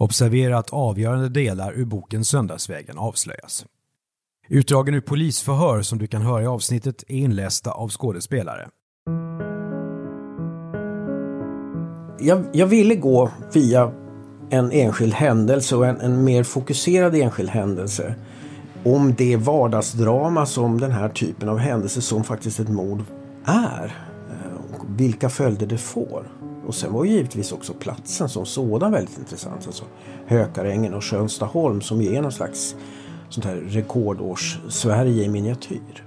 Observera att avgörande delar ur boken Söndagsvägen avslöjas. Utdragen ur polisförhör som du kan höra i avsnittet är inlästa av skådespelare. Jag, jag ville gå via en enskild händelse och en, en mer fokuserad enskild händelse om det vardagsdrama som den här typen av händelse som faktiskt ett mord är. Eh, och vilka följder det får. Och sen var ju givetvis också platsen som sådan väldigt intressant. Alltså Hökarängen och Skönstaholm som ju är någon slags sånt här rekordårs-Sverige i miniatyr.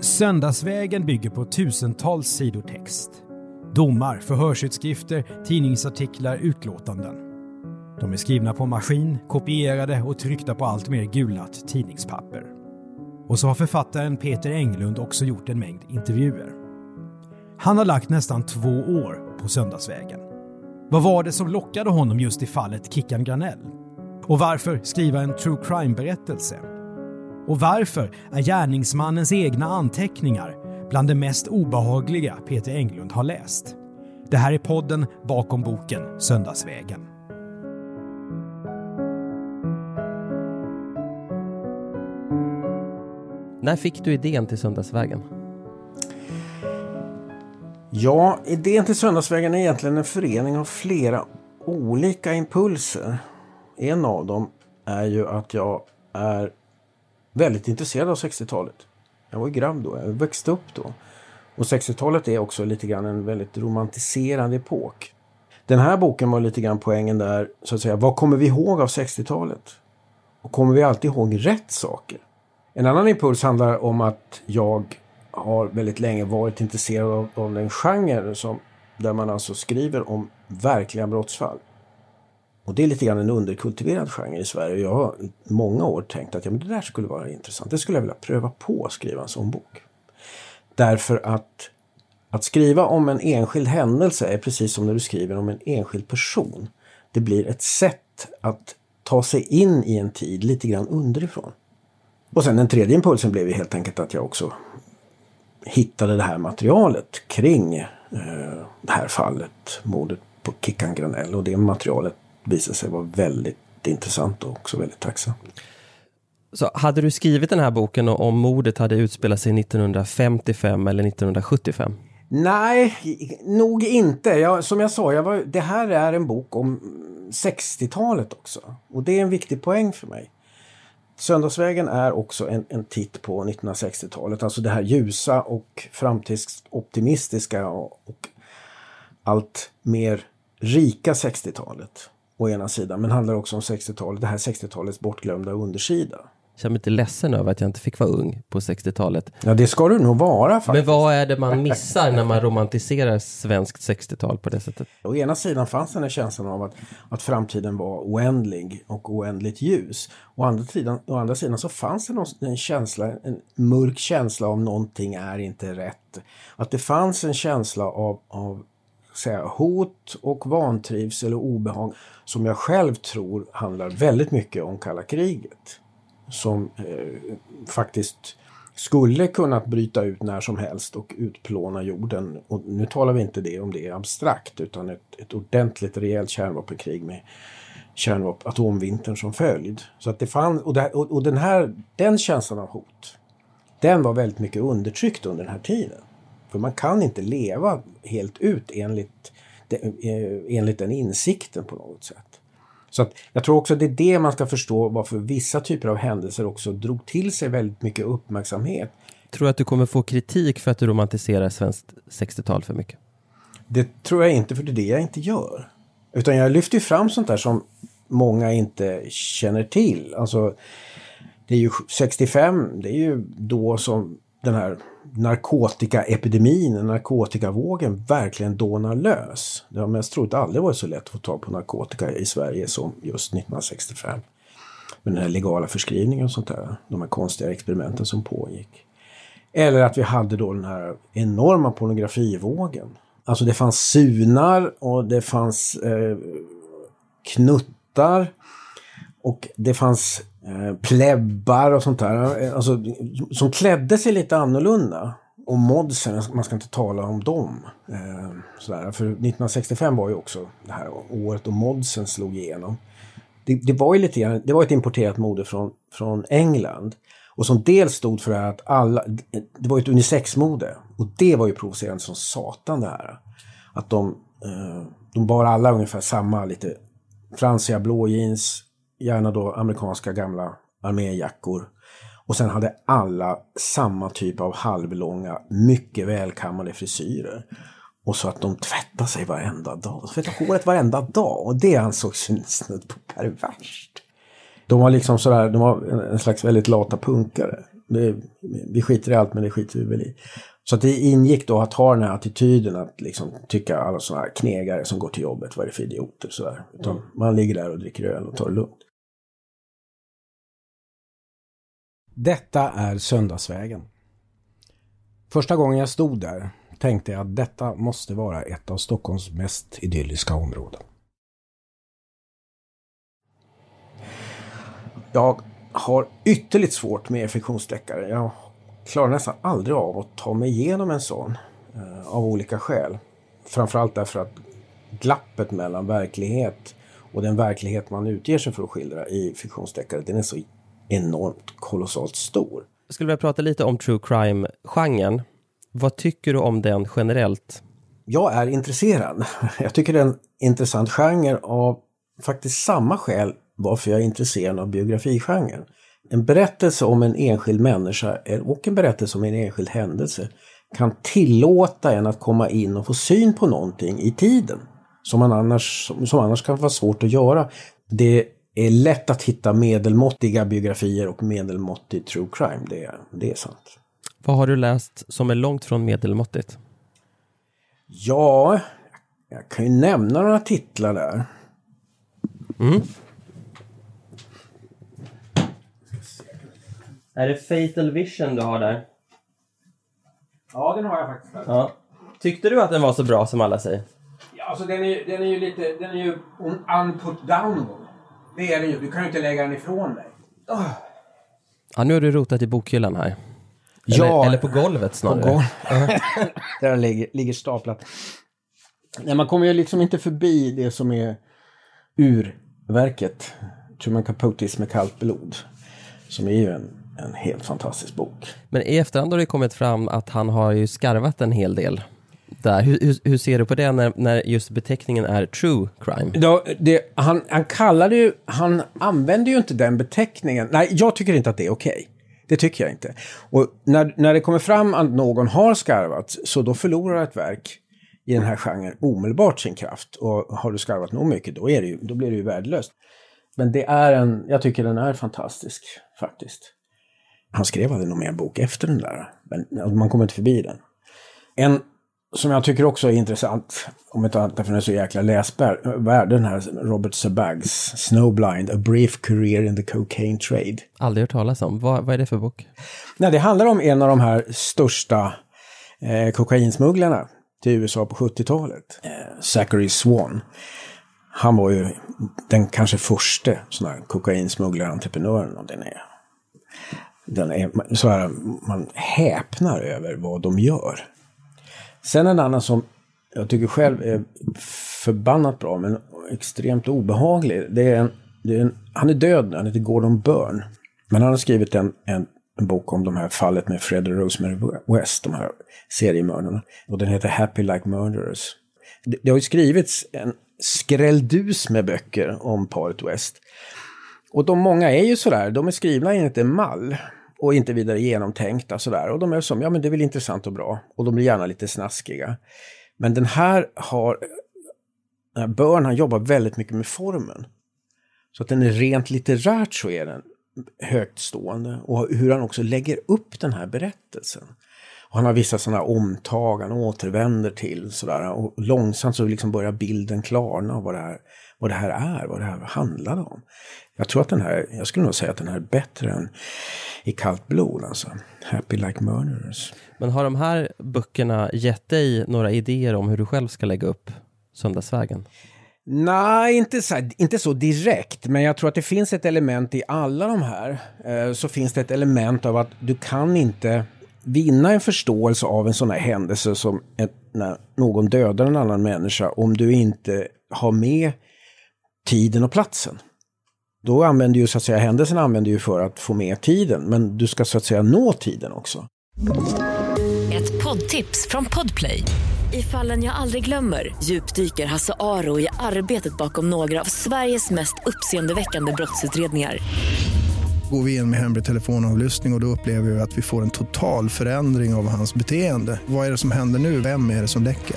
Söndagsvägen bygger på tusentals sidor text. Domar, förhörsutskrifter, tidningsartiklar, utlåtanden. De är skrivna på maskin, kopierade och tryckta på allt mer gulat tidningspapper. Och så har författaren Peter Englund också gjort en mängd intervjuer. Han har lagt nästan två år på Söndagsvägen. Vad var det som lockade honom just i fallet Kickan Granell? Och varför skriva en true crime-berättelse? Och varför är gärningsmannens egna anteckningar bland det mest obehagliga Peter Englund har läst? Det här är podden bakom boken Söndagsvägen. När fick du idén till Söndagsvägen? Ja, idén till Söndagsvägen är egentligen en förening av flera olika impulser. En av dem är ju att jag är väldigt intresserad av 60-talet. Jag var grabb då, jag växte upp då. Och 60-talet är också lite grann en väldigt romantiserad epok. Den här boken var lite grann poängen där, så att säga, vad kommer vi ihåg av 60-talet? Och kommer vi alltid ihåg rätt saker? En annan impuls handlar om att jag har väldigt länge varit intresserad av, av den genre som, där man alltså skriver om verkliga brottsfall. Och det är lite grann en underkultiverad genre i Sverige. Jag har många år tänkt att ja, men det där skulle vara intressant. Det skulle jag vilja pröva på att skriva en sån bok. Därför att att skriva om en enskild händelse är precis som när du skriver om en enskild person. Det blir ett sätt att ta sig in i en tid lite grann underifrån. Och sen den tredje impulsen blev ju helt enkelt att jag också hittade det här materialet kring eh, det här fallet, mordet på Kickan Granell. Och det materialet visade sig vara väldigt intressant och också väldigt tacksamt. Så hade du skrivit den här boken om mordet hade utspelat sig 1955 eller 1975? Nej, nog inte. Jag, som jag sa, jag var, det här är en bok om 60-talet också. Och det är en viktig poäng för mig. Söndagsvägen är också en, en titt på 1960-talet, alltså det här ljusa och framtidsoptimistiska och, och allt mer rika 60-talet å ena sidan, men handlar också om 60-talet, det här 60-talets bortglömda undersida. Jag känner mig lite ledsen över att jag inte fick vara ung på 60-talet. Ja, det ska du nog vara faktiskt. Men vad är det man missar när man romantiserar svenskt 60-tal på det sättet? Å ena sidan fanns den här känslan av att, att framtiden var oändlig och oändligt ljus. Å andra sidan, å andra sidan så fanns det någon, en känsla, en mörk känsla av någonting är inte rätt. Att det fanns en känsla av, av säga, hot och vantrivsel och obehag som jag själv tror handlar väldigt mycket om kalla kriget. Som eh, faktiskt skulle kunnat bryta ut när som helst och utplåna jorden. Och nu talar vi inte det om det är abstrakt utan ett, ett ordentligt rejält kärnvapenkrig med kärnvapen, atomvintern som följd. Så att det fann, och, det, och, och den här den känslan av hot, den var väldigt mycket undertryckt under den här tiden. För man kan inte leva helt ut enligt, eh, enligt den insikten på något sätt. Så att jag tror också att det är det man ska förstå varför vissa typer av händelser också drog till sig väldigt mycket uppmärksamhet. Tror du att du kommer få kritik för att du romantiserar svenskt 60-tal för mycket? Det tror jag inte, för det är det jag inte gör. Utan jag lyfter fram sånt där som många inte känner till. Alltså, det är ju 65, det är ju då som den här narkotikaepidemin, narkotikavågen verkligen dånar lös. Det har mest troligt aldrig varit så lätt att få tag på narkotika i Sverige som just 1965. Med den här legala förskrivningen och sånt där. De här konstiga experimenten som pågick. Eller att vi hade då den här enorma pornografivågen. Alltså det fanns sunar och det fanns eh, knuttar. Och det fanns Eh, plebbar och sånt där. Alltså, som klädde sig lite annorlunda. och modsen, man ska inte tala om dem. Eh, sådär. För 1965 var ju också det här året då modsen slog igenom. Det, det var ju lite grann, det var ett importerat mode från, från England. Och som dels stod för det här att alla, det var ju ett unisexmode. Och det var ju provocerande som satan det här. Att de, eh, de bar alla ungefär samma lite fransiga blå jeans, gärna då amerikanska gamla arméjackor. Och sen hade alla samma typ av halvlånga, mycket välkammade frisyrer. Och så att de tvättade sig varenda dag. De tvättade håret varenda dag. Och det ansågs snudd på perverst. De var liksom sådär, de var en slags väldigt lata punkare. Det, vi skiter i allt men det skiter vi väl i. Så att det ingick då att ha den här attityden att liksom tycka alla sådana här knegare som går till jobbet, vad är det för idioter sådär. Utan mm. man ligger där och dricker öl och tar det lugnt. Detta är Söndagsvägen. Första gången jag stod där tänkte jag att detta måste vara ett av Stockholms mest idylliska områden. Jag har ytterligt svårt med friktionsdeckare. Jag klarar nästan aldrig av att ta mig igenom en sån eh, av olika skäl. Framförallt därför att glappet mellan verklighet och den verklighet man utger sig för att skildra i fiktionsdeckare, den är så enormt kolossalt stor. Jag skulle vilja prata lite om true crime-genren. Vad tycker du om den generellt? Jag är intresserad. Jag tycker det är en intressant genre av faktiskt samma skäl varför jag är intresserad av biografigenren. En berättelse om en enskild människa och en berättelse om en enskild händelse kan tillåta en att komma in och få syn på någonting i tiden som, man annars, som annars kan vara svårt att göra. Det är lätt att hitta medelmåttiga biografier och medelmåttig true crime, det är, det är sant. Vad har du läst som är långt från medelmåttigt? Ja, jag kan ju nämna några titlar där. Mm. Är det Fatal Vision du har där? Ja, den har jag faktiskt. Ja. Tyckte du att den var så bra som alla säger? Ja, alltså den är, den är ju lite, den är ju unput downable. Det är den ju, du kan ju inte lägga den ifrån dig. Oh. Ja, nu har du rotat i bokhyllan här. Eller, ja, eller på golvet snarare. På gol Där ligger, ligger staplat. Nej, man kommer ju liksom inte förbi det som är urverket. Truman Capotis med kallt blod. Som är ju en en helt fantastisk bok. Men i efterhand har det kommit fram att han har ju skarvat en hel del. Där. Hur, hur, hur ser du på det när, när just beteckningen är true crime? Ja, det, han, han kallade ju, han använde ju inte den beteckningen. Nej, jag tycker inte att det är okej. Okay. Det tycker jag inte. Och när, när det kommer fram att någon har skarvat, så då förlorar ett verk i den här genren omedelbart sin kraft. Och har du skarvat nog mycket, då, är det ju, då blir det ju värdelöst. Men det är en, jag tycker den är fantastisk faktiskt. Han skrev aldrig någon mer bok efter den där. Men alltså, man kommer inte förbi den. En som jag tycker också är intressant, om inte annat därför den är så jäkla läsvärd, den här Robert Sabags Snowblind, A Brief Career in the Cocaine Trade. Aldrig hört talas om. Vad, vad är det för bok? Nej, det handlar om en av de här största eh, kokainsmugglarna till USA på 70-talet. Eh, Zachary Swan. Han var ju den kanske första sån här kokainsmugglare-entreprenören. Och den är den är, så här, man häpnar över vad de gör. Sen en annan som jag tycker själv är förbannat bra men extremt obehaglig. Det är en, det är en, han är död nu, han heter Gordon Byrne. Men han har skrivit en, en, en bok om de här fallet med Fred och Rosemary West, de här seriemördarna. Och den heter Happy Like Murderers. Det, det har ju skrivits en skrälldus med böcker om paret West. Och de många är ju sådär, de är skrivna enligt en mall och inte vidare genomtänkta sådär. Och de är som, ja men det är väl intressant och bra. Och de blir gärna lite snaskiga. Men den här har, Börn han jobbar väldigt mycket med formen. Så att den är rent litterärt så är den högt stående. Och hur han också lägger upp den här berättelsen. Och han har vissa sådana omtag han återvänder till sådär. Och långsamt så liksom börjar bilden klarna vad det här, vad det här är, vad det här handlar om. Jag tror att den här, jag skulle nog säga att den här är bättre än i kallt blod alltså. Happy Like Murderers. Men har de här böckerna gett dig några idéer om hur du själv ska lägga upp Söndagsvägen? Nej, inte så, inte så direkt, men jag tror att det finns ett element i alla de här. Eh, så finns det ett element av att du kan inte vinna en förståelse av en sån här händelse som ett, när någon dödar en annan människa om du inte har med tiden och platsen. Då använder ju så att säga händelsen använder ju för att få med tiden, men du ska så att säga nå tiden också. Ett poddtips från Podplay. I fallen jag aldrig glömmer djupdyker Hasse Aro i arbetet bakom några av Sveriges mest uppseendeväckande brottsutredningar. Går vi in med hemlig telefonavlyssning och, och då upplever vi att vi får en total förändring av hans beteende. Vad är det som händer nu? Vem är det som läcker?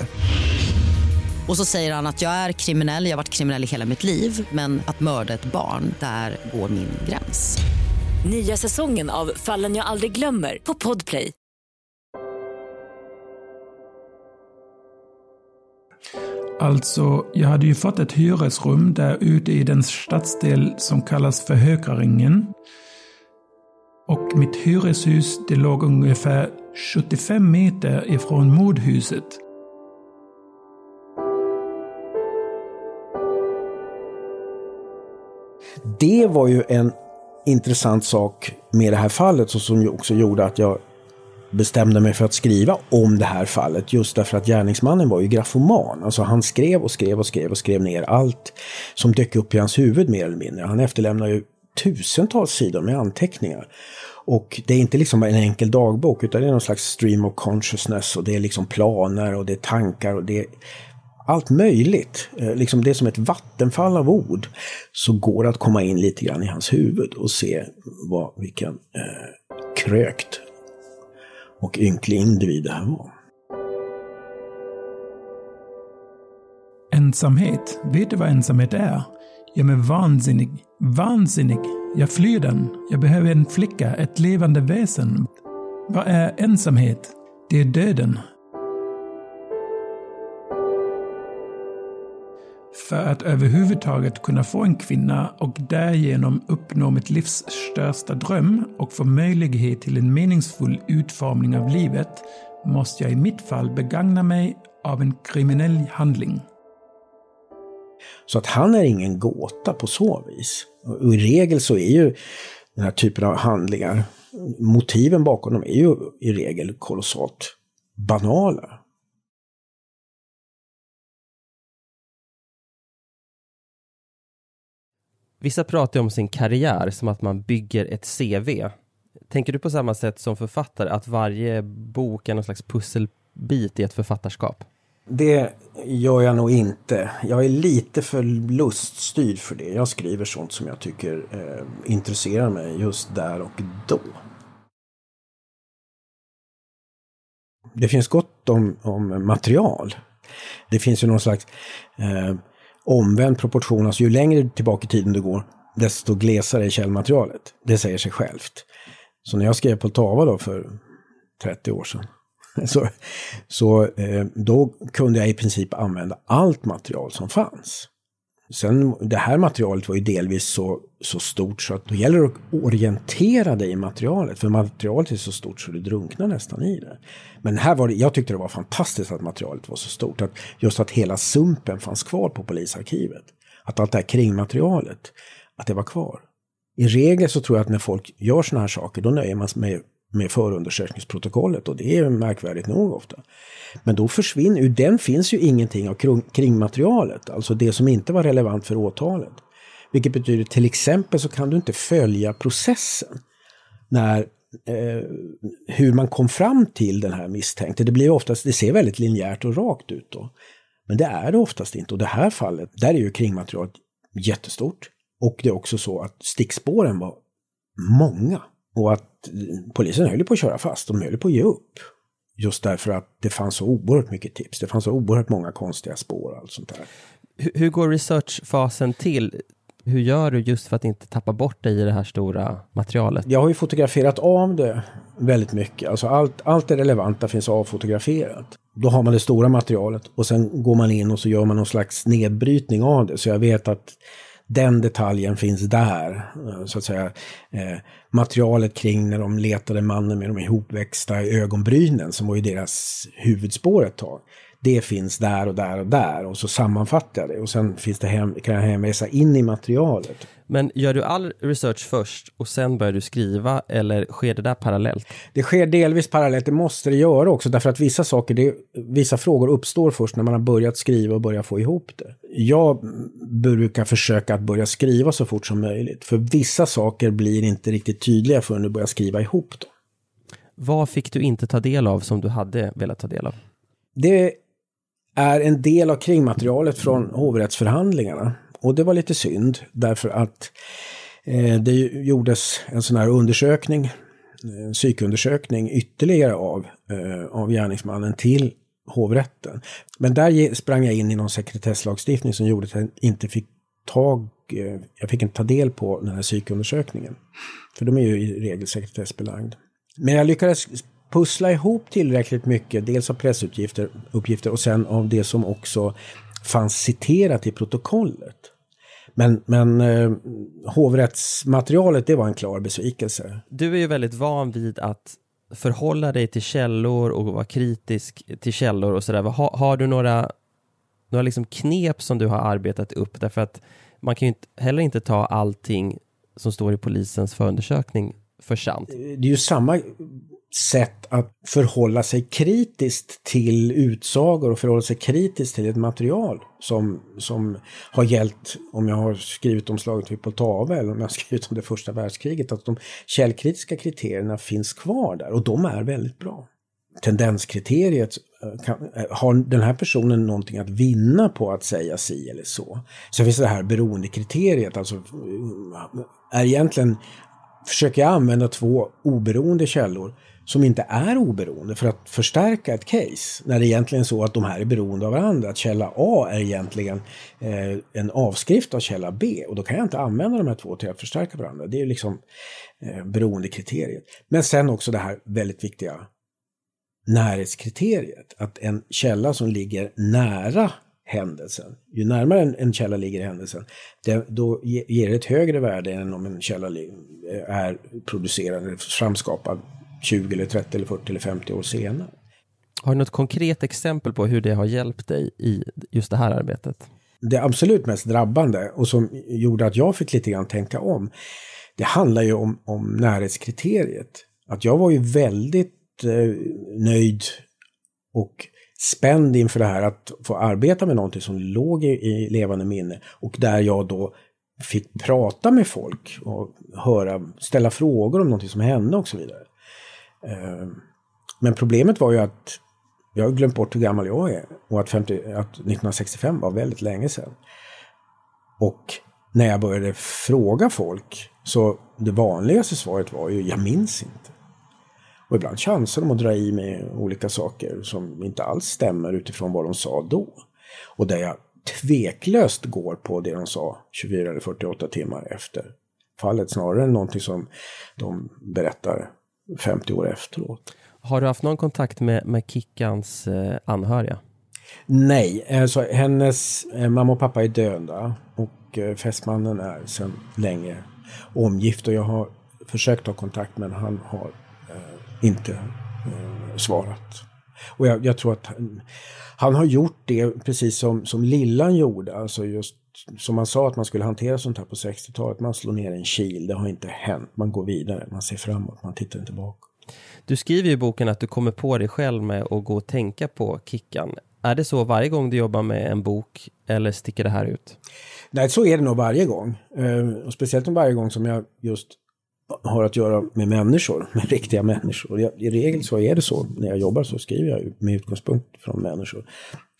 Och så säger han att jag är kriminell, jag har varit kriminell i hela mitt liv men att mörda ett barn, där går min gräns. Nya säsongen av Fallen jag aldrig glömmer på Podplay. Alltså, jag hade ju fått ett hyresrum där ute i den stadsdel som kallas för Hökaringen. Och mitt hyreshus, det låg ungefär 75 meter ifrån mordhuset. Det var ju en intressant sak med det här fallet och som också gjorde att jag bestämde mig för att skriva om det här fallet just därför att gärningsmannen var ju grafoman. Alltså han skrev och skrev och skrev och skrev ner allt som dök upp i hans huvud mer eller mindre. Han efterlämnade ju tusentals sidor med anteckningar. Och det är inte liksom en enkel dagbok utan det är någon slags stream of consciousness och det är liksom planer och det är tankar och det är allt möjligt. Eh, liksom det är som ett vattenfall av ord. Så går det att komma in lite grann i hans huvud och se vad, vilken eh, krökt och ynklig individ det här var. Ensamhet. Vet du vad ensamhet är? Jag är vansinnig. Vansinnig. Jag flyr den. Jag behöver en flicka, ett levande väsen. Vad är ensamhet? Det är döden. För att överhuvudtaget kunna få en kvinna och därigenom uppnå mitt livs största dröm och få möjlighet till en meningsfull utformning av livet måste jag i mitt fall begagna mig av en kriminell handling. Så att han är ingen gåta på så vis. Och I regel så är ju den här typen av handlingar, motiven bakom dem är ju i regel kolossalt banala. Vissa pratar om sin karriär som att man bygger ett CV. Tänker du på samma sätt som författare, att varje bok är någon slags pusselbit i ett författarskap? Det gör jag nog inte. Jag är lite för luststyrd för det. Jag skriver sånt som jag tycker eh, intresserar mig just där och då. Det finns gott om, om material. Det finns ju någon slags eh, omvänd proportion. Alltså ju längre tillbaka i tiden du går, desto glesare är källmaterialet. Det säger sig självt. Så när jag skrev på Tava då för 30 år sedan, så, så eh, då kunde jag i princip använda allt material som fanns. Sen, det här materialet var ju delvis så, så stort så att då gäller det att orientera dig i materialet. För materialet är så stort så du drunknar nästan i det. Men här var det, jag tyckte det var fantastiskt att materialet var så stort. Att just att hela sumpen fanns kvar på polisarkivet. Att allt det här kringmaterialet, att det var kvar. I regel så tror jag att när folk gör sådana här saker, då nöjer man sig med med förundersökningsprotokollet och det är märkvärdigt nog ofta. Men då försvinner, ur den finns ju ingenting av kringmaterialet, alltså det som inte var relevant för åtalet. Vilket betyder till exempel så kan du inte följa processen när eh, hur man kom fram till den här misstänkte. Det blir oftast, det ser väldigt linjärt och rakt ut då. Men det är det oftast inte och det här fallet, där är ju kringmaterialet jättestort. Och det är också så att stickspåren var många. Och att polisen höll på att köra fast, de höll på att ge upp. Just därför att det fanns så oerhört mycket tips, det fanns så oerhört många konstiga spår och allt sånt där. Hur, hur går researchfasen till? Hur gör du just för att inte tappa bort dig i det här stora materialet? Jag har ju fotograferat av det väldigt mycket. Alltså allt, allt det relevanta finns avfotograferat. Då har man det stora materialet och sen går man in och så gör man någon slags nedbrytning av det. Så jag vet att den detaljen finns där, så att säga. Eh, materialet kring när de letade mannen med de ihopväxta ögonbrynen, som var ju deras huvudspår ett tag det finns där och där och där och så sammanfattar jag det och sen finns det hem, kan jag hänvisa in i materialet. Men gör du all research först och sen börjar du skriva eller sker det där parallellt? Det sker delvis parallellt, det måste det göra också därför att vissa saker, det, vissa frågor uppstår först när man har börjat skriva och börjar få ihop det. Jag brukar försöka att börja skriva så fort som möjligt för vissa saker blir inte riktigt tydliga förrän du börjar skriva ihop dem. Vad fick du inte ta del av som du hade velat ta del av? Det är en del av kringmaterialet från hovrättsförhandlingarna. Och det var lite synd därför att eh, det gjordes en sån här undersökning, en psykundersökning ytterligare av, eh, av gärningsmannen till hovrätten. Men där sprang jag in i någon sekretesslagstiftning som gjorde att jag inte fick tag, eh, jag fick inte ta del på den här psykundersökningen. För de är ju i regel sekretessbelagd. Men jag lyckades pussla ihop tillräckligt mycket, dels av pressuppgifter uppgifter, och sen av det som också fanns citerat i protokollet. Men, men eh, hovrättsmaterialet, det var en klar besvikelse. Du är ju väldigt van vid att förhålla dig till källor och vara kritisk till källor och sådär. Har, har du några, några liksom knep som du har arbetat upp? Därför att man kan ju inte, heller inte ta allting som står i polisens förundersökning för sant. Eh, det är ju samma sätt att förhålla sig kritiskt till utsagor och förhålla sig kritiskt till ett material som, som har gällt om jag har skrivit om slaget vid Poltava eller om jag har skrivit om det första världskriget, att de källkritiska kriterierna finns kvar där och de är väldigt bra. Tendenskriteriet, eh, kan, eh, har den här personen någonting att vinna på att säga si eller så? Så finns det här beroendekriteriet, alltså är egentligen försöker jag använda två oberoende källor som inte är oberoende för att förstärka ett case. När det egentligen är så att de här är beroende av varandra. Att källa A är egentligen eh, en avskrift av källa B och då kan jag inte använda de här två till att förstärka varandra. Det är liksom eh, beroendekriteriet. Men sen också det här väldigt viktiga närhetskriteriet. Att en källa som ligger nära händelsen. Ju närmare en, en källa ligger händelsen, det, då ger det ett högre värde än om en källa är producerad eller framskapad 20 eller 30 eller 40 eller 50 år senare. Har du något konkret exempel på hur det har hjälpt dig i just det här arbetet? Det absolut mest drabbande och som gjorde att jag fick lite grann tänka om, det handlar ju om, om närhetskriteriet. Att jag var ju väldigt eh, nöjd och spänd inför det här att få arbeta med någonting som låg i, i levande minne och där jag då fick prata med folk och höra, ställa frågor om någonting som hände och så vidare. Eh, men problemet var ju att jag har glömt bort hur gammal jag är och att, 50, att 1965 var väldigt länge sedan. Och när jag började fråga folk så det vanligaste svaret var ju jag minns inte. Och ibland chansar de att dra i med olika saker som inte alls stämmer utifrån vad de sa då. Och där jag tveklöst går på det de sa 24 eller 48 timmar efter fallet snarare än någonting som de berättar 50 år efteråt. Har du haft någon kontakt med, med Kickans eh, anhöriga? Nej, alltså hennes eh, mamma och pappa är döda och eh, fästmannen är sedan länge omgift och jag har försökt ta kontakt men han har inte eh, svarat. Och jag, jag, tror att han, han, har gjort det precis som, som Lillan gjorde, alltså just som man sa att man skulle hantera sånt här på 60-talet. Man slår ner en kil, det har inte hänt. Man går vidare, man ser framåt, man tittar inte bakåt. Du skriver i boken att du kommer på dig själv med att gå och tänka på Kickan. Är det så varje gång du jobbar med en bok eller sticker det här ut? Nej, så är det nog varje gång. Eh, och speciellt varje gång som jag just har att göra med människor, med riktiga människor. I regel så är det så, när jag jobbar så skriver jag med utgångspunkt från människor.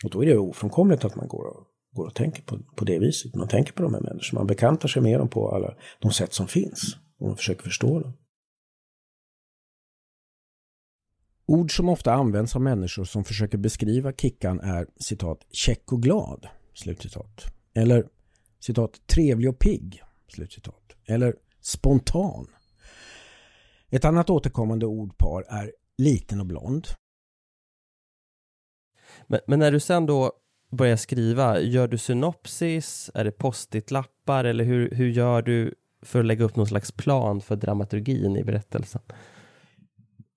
Och då är det ofrånkomligt att man går och går och tänker på, på det viset. Man tänker på de här människorna, man bekantar sig med dem på alla de sätt som finns. Och man försöker förstå dem. Ord som ofta används av människor som försöker beskriva Kickan är citat ”käck och glad, slutcitat. Eller citat trevlig och pigg, slutcitat. Eller spontan. Ett annat återkommande ordpar är liten och blond. Men, men när du sen då börja skriva, gör du synopsis, är det post-it-lappar eller hur, hur gör du för att lägga upp någon slags plan för dramaturgin i berättelsen?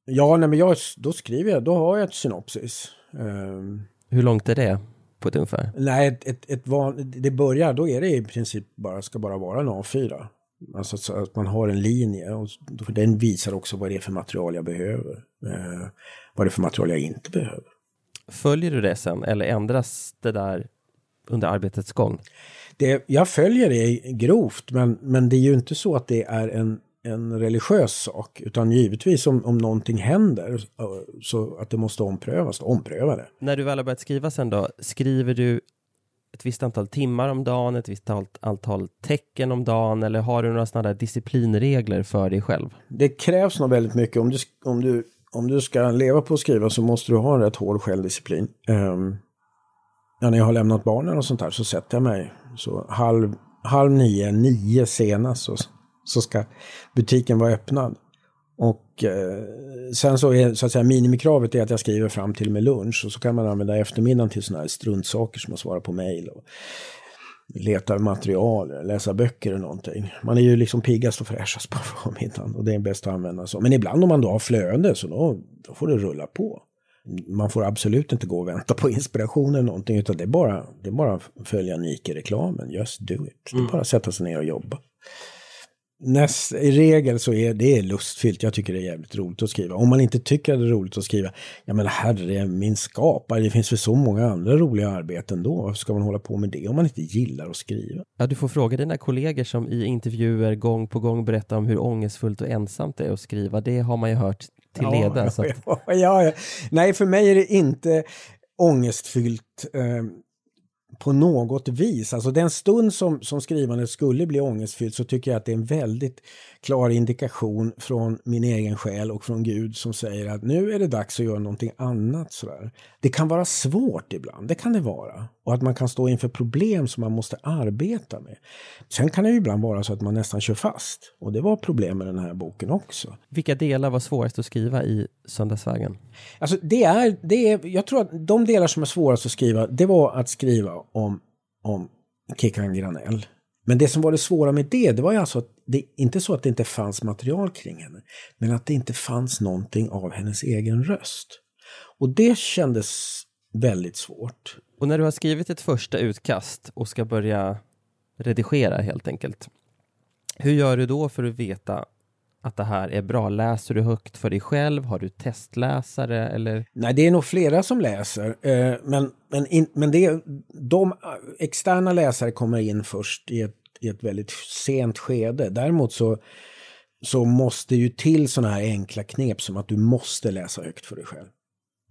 Ja, nej, men jag, då skriver jag, då har jag ett synopsis. Um, Hur långt är det på ett ungefär? Nej, ett, ett, ett van, det börjar, då är det i princip bara, ska bara vara en A4. Alltså så att man har en linje och den visar också vad det är för material jag behöver. Eh, vad det är för material jag inte behöver. Följer du det sen eller ändras det där under arbetets gång? Det, jag följer det grovt men, men det är ju inte så att det är en, en religiös sak utan givetvis om, om någonting händer så att det måste omprövas, ompröva det. När du väl har börjat skriva sen då, skriver du ett visst antal timmar om dagen, ett visst antal tecken om dagen eller har du några sådana där disciplinregler för dig själv? Det krävs nog väldigt mycket. Om du, om du, om du ska leva på att skriva så måste du ha en rätt hård självdisciplin. Um, ja, när jag har lämnat barnen och sånt där så sätter jag mig så halv, halv nio, nio senast så, så ska butiken vara öppnad. Och eh, sen så är så att säga minimikravet är att jag skriver fram till med lunch och så kan man använda eftermiddagen till sådana här struntsaker som att svara på mejl och leta material, läsa böcker eller någonting. Man är ju liksom piggast och fräschast på förmiddagen och det är bäst att använda så. Men ibland om man då har flöde så då, då får det rulla på. Man får absolut inte gå och vänta på inspiration eller någonting utan det är bara, det är bara att följa Nike-reklamen. Just do it. Det är mm. bara att sätta sig ner och jobba näst, i regel så är det lustfyllt. Jag tycker det är jävligt roligt att skriva. Om man inte tycker att det är roligt att skriva, ja men herre min skapare, det finns väl så många andra roliga arbeten då. Varför ska man hålla på med det om man inte gillar att skriva? Ja, du får fråga dina kollegor som i intervjuer gång på gång berättar om hur ångestfullt och ensamt det är att skriva. Det har man ju hört till leda. Ja, ja, ja, ja, Nej, för mig är det inte ångestfyllt. På något vis. Alltså den stund som, som skrivandet skulle bli ångestfyllt så tycker jag att det är en väldigt klar indikation från min egen själ och från Gud som säger att nu är det dags att göra någonting annat. Sådär. Det kan vara svårt ibland, det kan det vara. Och att man kan stå inför problem som man måste arbeta med. Sen kan det ju ibland vara så att man nästan kör fast. Och det var problem med den här boken också. Vilka delar var svårast att skriva i Söndagsvägen? Alltså det är, det är, jag tror att de delar som är svårast att skriva, det var att skriva om, om Kickan Granell. Men det som var det svåra med det, det var ju alltså att det inte så att det inte fanns material kring henne, men att det inte fanns någonting av hennes egen röst. Och det kändes väldigt svårt. Och när du har skrivit ett första utkast och ska börja redigera helt enkelt, hur gör du då för att veta att det här är bra? Läser du högt för dig själv? Har du testläsare eller? Nej, det är nog flera som läser. Eh, men, men, in, men det, de externa läsare kommer in först i ett, i ett väldigt sent skede. Däremot så, så måste ju till sådana här enkla knep som att du måste läsa högt för dig själv.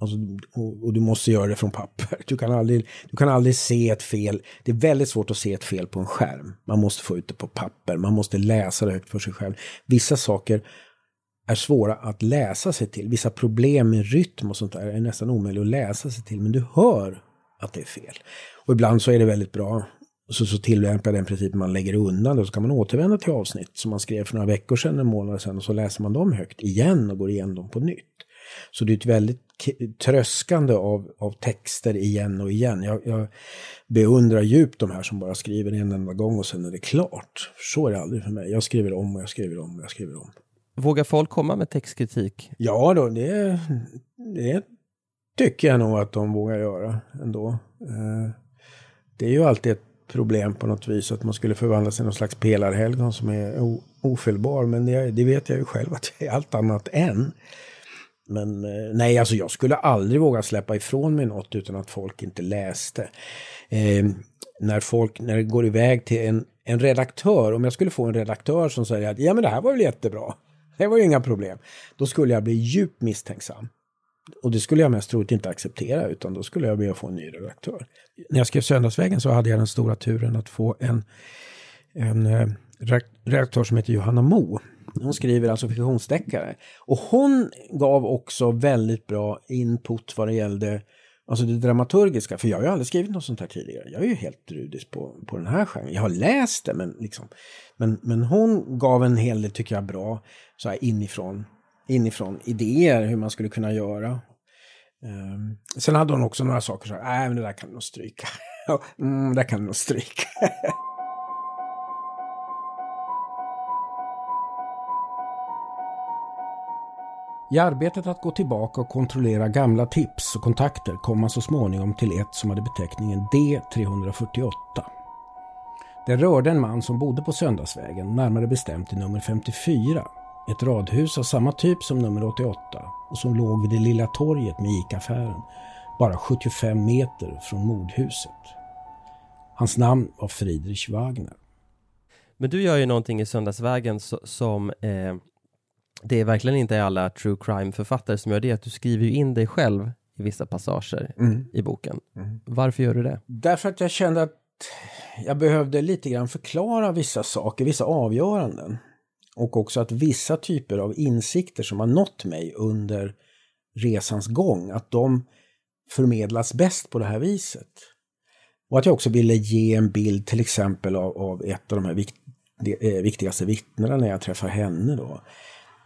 Alltså, och, och, du måste göra det från papper. Du kan, aldrig, du kan aldrig se ett fel. Det är väldigt svårt att se ett fel på en skärm. Man måste få ut det på papper. Man måste läsa det högt för sig själv. Vissa saker är svåra att läsa sig till. Vissa problem med rytm och sånt där är nästan omöjligt att läsa sig till. Men du hör att det är fel. Och ibland så är det väldigt bra. Så, så tillämpar den principen man lägger undan det. Så kan man återvända till avsnitt som man skrev för några veckor sedan, en månad sedan. Och så läser man dem högt igen och går igenom dem på nytt. Så det är ett väldigt tröskande av, av texter igen och igen. Jag, jag beundrar djupt de här som bara skriver en enda gång och sen är det klart. Så är det aldrig för mig. Jag skriver om och jag skriver om och jag skriver om. Vågar folk komma med textkritik? Ja, då, det, det tycker jag nog att de vågar göra ändå. Eh, det är ju alltid ett problem på något vis att man skulle förvandlas till någon slags pelarhelgon som är ofelbar. Men det, det vet jag ju själv att jag är allt annat än. Men eh, nej, alltså jag skulle aldrig våga släppa ifrån mig något utan att folk inte läste. Eh, när folk, när det går iväg till en, en redaktör, om jag skulle få en redaktör som säger att ja men det här var väl jättebra, det var ju inga problem. Då skulle jag bli djupt misstänksam. Och det skulle jag mest troligt inte acceptera utan då skulle jag be att få en ny redaktör. När jag skrev Söndagsvägen så hade jag den stora turen att få en, en eh, redaktör som heter Johanna Mo hon skriver alltså fiktionsdeckare. Och hon gav också väldigt bra input vad det gällde alltså det dramaturgiska. För jag har ju aldrig skrivit något sånt här tidigare. Jag är ju helt rudis på, på den här genren. Jag har läst det men liksom. Men, men hon gav en hel del, tycker jag, bra så här inifrån, inifrån idéer hur man skulle kunna göra. Um, sen hade hon också några saker så här, nej men det där kan du nog stryka. mm, det där kan du nog stryka. I arbetet att gå tillbaka och kontrollera gamla tips och kontakter kom man så småningom till ett som hade beteckningen D348. Det rörde en man som bodde på Söndagsvägen, närmare bestämt i nummer 54. Ett radhus av samma typ som nummer 88 och som låg vid det lilla torget med ICA-affären, bara 75 meter från mordhuset. Hans namn var Friedrich Wagner. Men du gör ju någonting i Söndagsvägen som eh, det är verkligen inte alla true crime-författare som gör det, att du skriver ju in dig själv i vissa passager mm. i boken. Mm. Varför gör du det? Därför att jag kände att jag behövde lite grann förklara vissa saker, vissa avgöranden. Och också att vissa typer av insikter som har nått mig under resans gång, att de förmedlas bäst på det här viset. Och att jag också ville ge en bild till exempel av, av ett av de här vikt, de, eh, viktigaste vittnena när jag träffar henne då.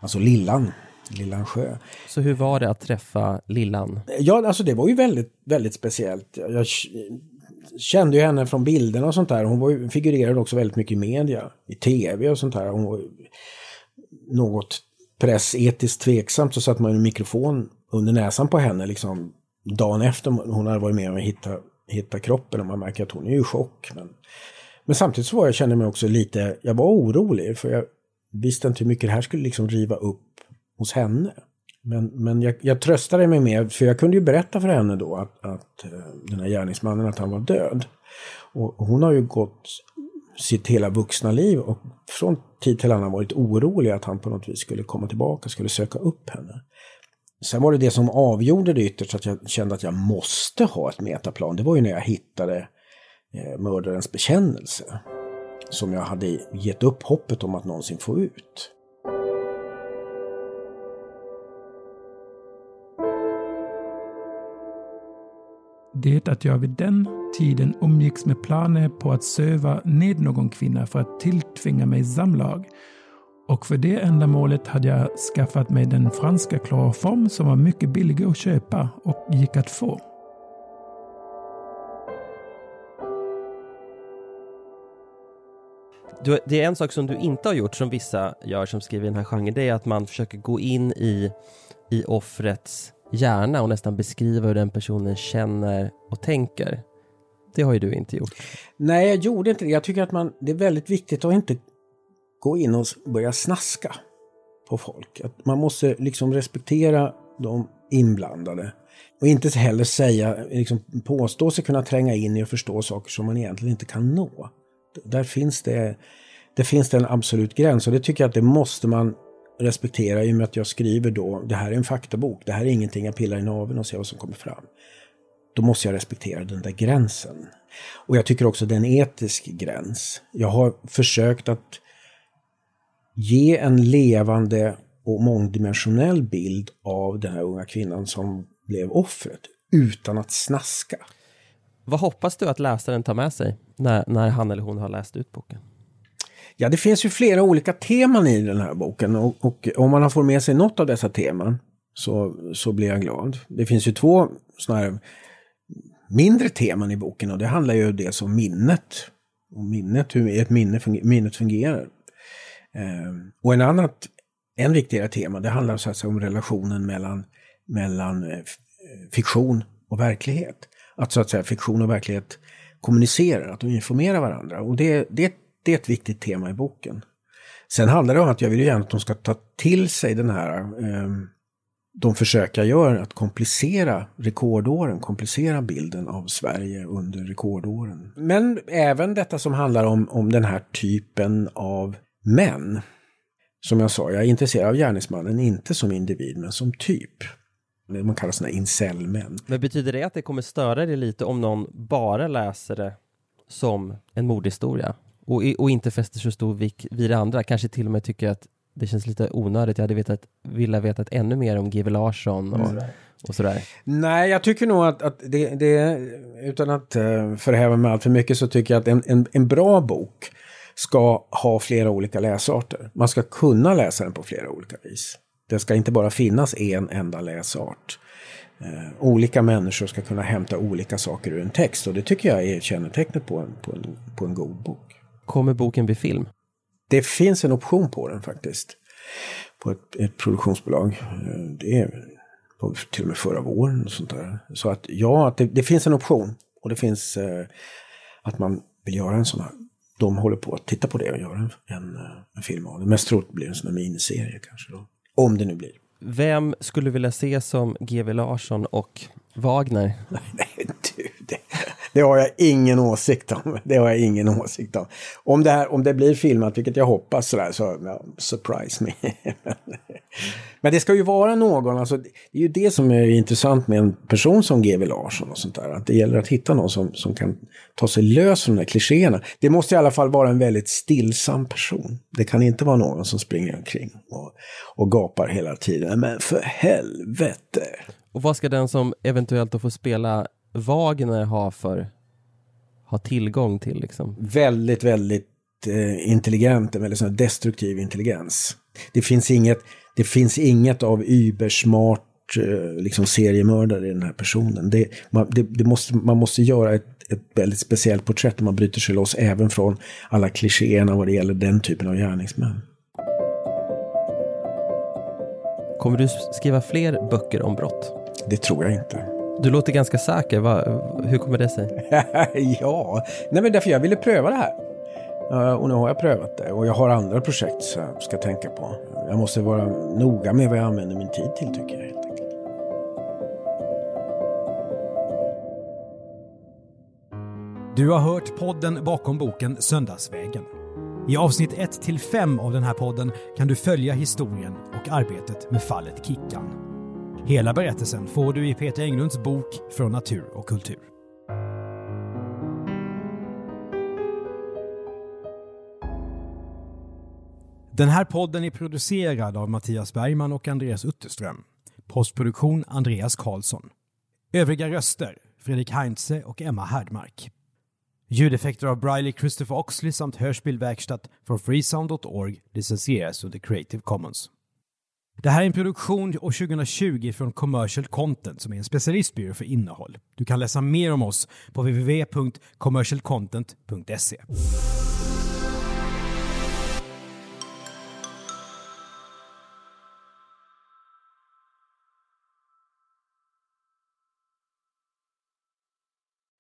Alltså Lillan, Lillan Sjö. Så hur var det att träffa Lillan? Ja, alltså det var ju väldigt, väldigt speciellt. Jag kände ju henne från bilderna och sånt där. Hon var, figurerade också väldigt mycket i media, i tv och sånt där. Hon var något pressetiskt tveksamt så satte man en mikrofon under näsan på henne liksom dagen efter hon hade varit med om att hitta, hitta kroppen och man märker att hon är i chock. Men, men samtidigt så var jag, kände mig också lite, jag var orolig för jag visste inte hur mycket det här skulle liksom riva upp hos henne. Men, men jag, jag tröstade mig med, för jag kunde ju berätta för henne då att, att eh, den här gärningsmannen, att han var död. Och hon har ju gått sitt hela vuxna liv och från tid till annan varit orolig att han på något vis skulle komma tillbaka, skulle söka upp henne. Sen var det det som avgjorde det ytterst, att jag kände att jag måste ha ett metaplan. Det var ju när jag hittade eh, mördarens bekännelse. Som jag hade gett upp hoppet om att någonsin få ut. Det att jag vid den tiden umgicks med planer på att söva ned någon kvinna för att tilltvinga mig samlag. Och för det ändamålet hade jag skaffat mig den franska kloroform som var mycket billig att köpa och gick att få. Du, det är en sak som du inte har gjort som vissa gör som skriver i den här genren, det är att man försöker gå in i, i offrets hjärna och nästan beskriva hur den personen känner och tänker. Det har ju du inte gjort. Nej, jag gjorde inte det. Jag tycker att man, det är väldigt viktigt att inte gå in och börja snaska på folk. Att man måste liksom respektera de inblandade. Och inte heller säga, liksom påstå sig kunna tränga in i och förstå saker som man egentligen inte kan nå. Där finns det, det finns det en absolut gräns och det tycker jag att det måste man respektera i och med att jag skriver då, det här är en faktabok, det här är ingenting jag pillar i naveln och ser vad som kommer fram. Då måste jag respektera den där gränsen. Och jag tycker också det är en etisk gräns. Jag har försökt att ge en levande och mångdimensionell bild av den här unga kvinnan som blev offret utan att snaska. Vad hoppas du att läsaren tar med sig när, när han eller hon har läst ut boken? Ja, det finns ju flera olika teman i den här boken och, och om man har fått med sig något av dessa teman så, så blir jag glad. Det finns ju två sådana här mindre teman i boken och det handlar ju dels om minnet. och minnet, hur ett minne funger minnet fungerar. Eh, och en annat, en viktigare tema, det handlar så att säga om relationen mellan, mellan eh, eh, fiktion och verklighet. Att så att säga fiktion och verklighet kommunicerar, att de informerar varandra. Och det, det, det är ett viktigt tema i boken. Sen handlar det om att jag vill gärna att de ska ta till sig den här, eh, de försök jag gör att komplicera rekordåren, komplicera bilden av Sverige under rekordåren. Men även detta som handlar om, om den här typen av män. Som jag sa, jag är intresserad av gärningsmannen, inte som individ, men som typ. Man kallar sådana incelmän. Men betyder det att det kommer störa dig lite om någon bara läser det som en mordhistoria? Och, och inte fäster så stor vikt vid det andra, kanske till och med tycker att det känns lite onödigt. Jag hade vetat, velat veta ännu mer om GW Larsson och, mm. och sådär. Nej, jag tycker nog att, att det, det, utan att uh, förhäva mig allt för mycket, så tycker jag att en, en, en bra bok ska ha flera olika läsarter. Man ska kunna läsa den på flera olika vis. Det ska inte bara finnas en enda läsart. Eh, olika människor ska kunna hämta olika saker ur en text och det tycker jag är kännetecknet på en, på en, på en god bok. Kommer boken bli film? Det finns en option på den faktiskt. på ett, ett produktionsbolag. Eh, Det är på, till och med förra våren och sånt där. Så att ja, att det, det finns en option. Och det finns eh, att man vill göra en sån här. De håller på att titta på det och göra en, en, eh, en film av det. Mest troligt blir det en sån här miniserie kanske då. Om det nu blir. Vem skulle vilja se som GW Larsson och Wagner? Nej, du, det har jag ingen åsikt om. Det har jag ingen åsikt om. Om det, här, om det blir filmat, vilket jag hoppas, sådär, så ja, surprise me. Men det ska ju vara någon, alltså, det är ju det som är intressant med en person som GW Larsson och sånt där. Att det gäller att hitta någon som, som kan ta sig lös från de där klichéerna. Det måste i alla fall vara en väldigt stillsam person. Det kan inte vara någon som springer omkring och, och gapar hela tiden. Men för helvete! Och vad ska den som eventuellt då får spela Wagner ha för ha tillgång till liksom? väldigt, väldigt eh, intelligent, en väldigt sån destruktiv intelligens. Det finns inget, det finns inget av übersmart eh, liksom seriemördare i den här personen. Det, man, det, det måste, man måste göra ett, ett väldigt speciellt porträtt och man bryter sig loss även från alla klichéerna vad det gäller den typen av gärningsmän. Kommer du skriva fler böcker om brott? Det tror jag inte. Du låter ganska säker. Va, hur kommer det sig? ja, nej men därför jag ville pröva det här. Och nu har jag prövat det och jag har andra projekt som jag ska tänka på. Jag måste vara noga med vad jag använder min tid till tycker jag helt enkelt. Du har hört podden bakom boken Söndagsvägen. I avsnitt 1-5 av den här podden kan du följa historien och arbetet med fallet Kickan. Hela berättelsen får du i Peter Englunds bok Från natur och kultur. Den här podden är producerad av Mattias Bergman och Andreas Utterström. Postproduktion Andreas Karlsson. Övriga röster Fredrik Heinze och Emma Härdmark. Ljudeffekter av Briley Christopher Oxley samt hörspelverkstad från freesound.org licensieras under Creative Commons. Det här är en produktion år 2020 från Commercial Content som är en specialistbyrå för innehåll. Du kan läsa mer om oss på www.commercialcontent.se.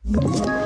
you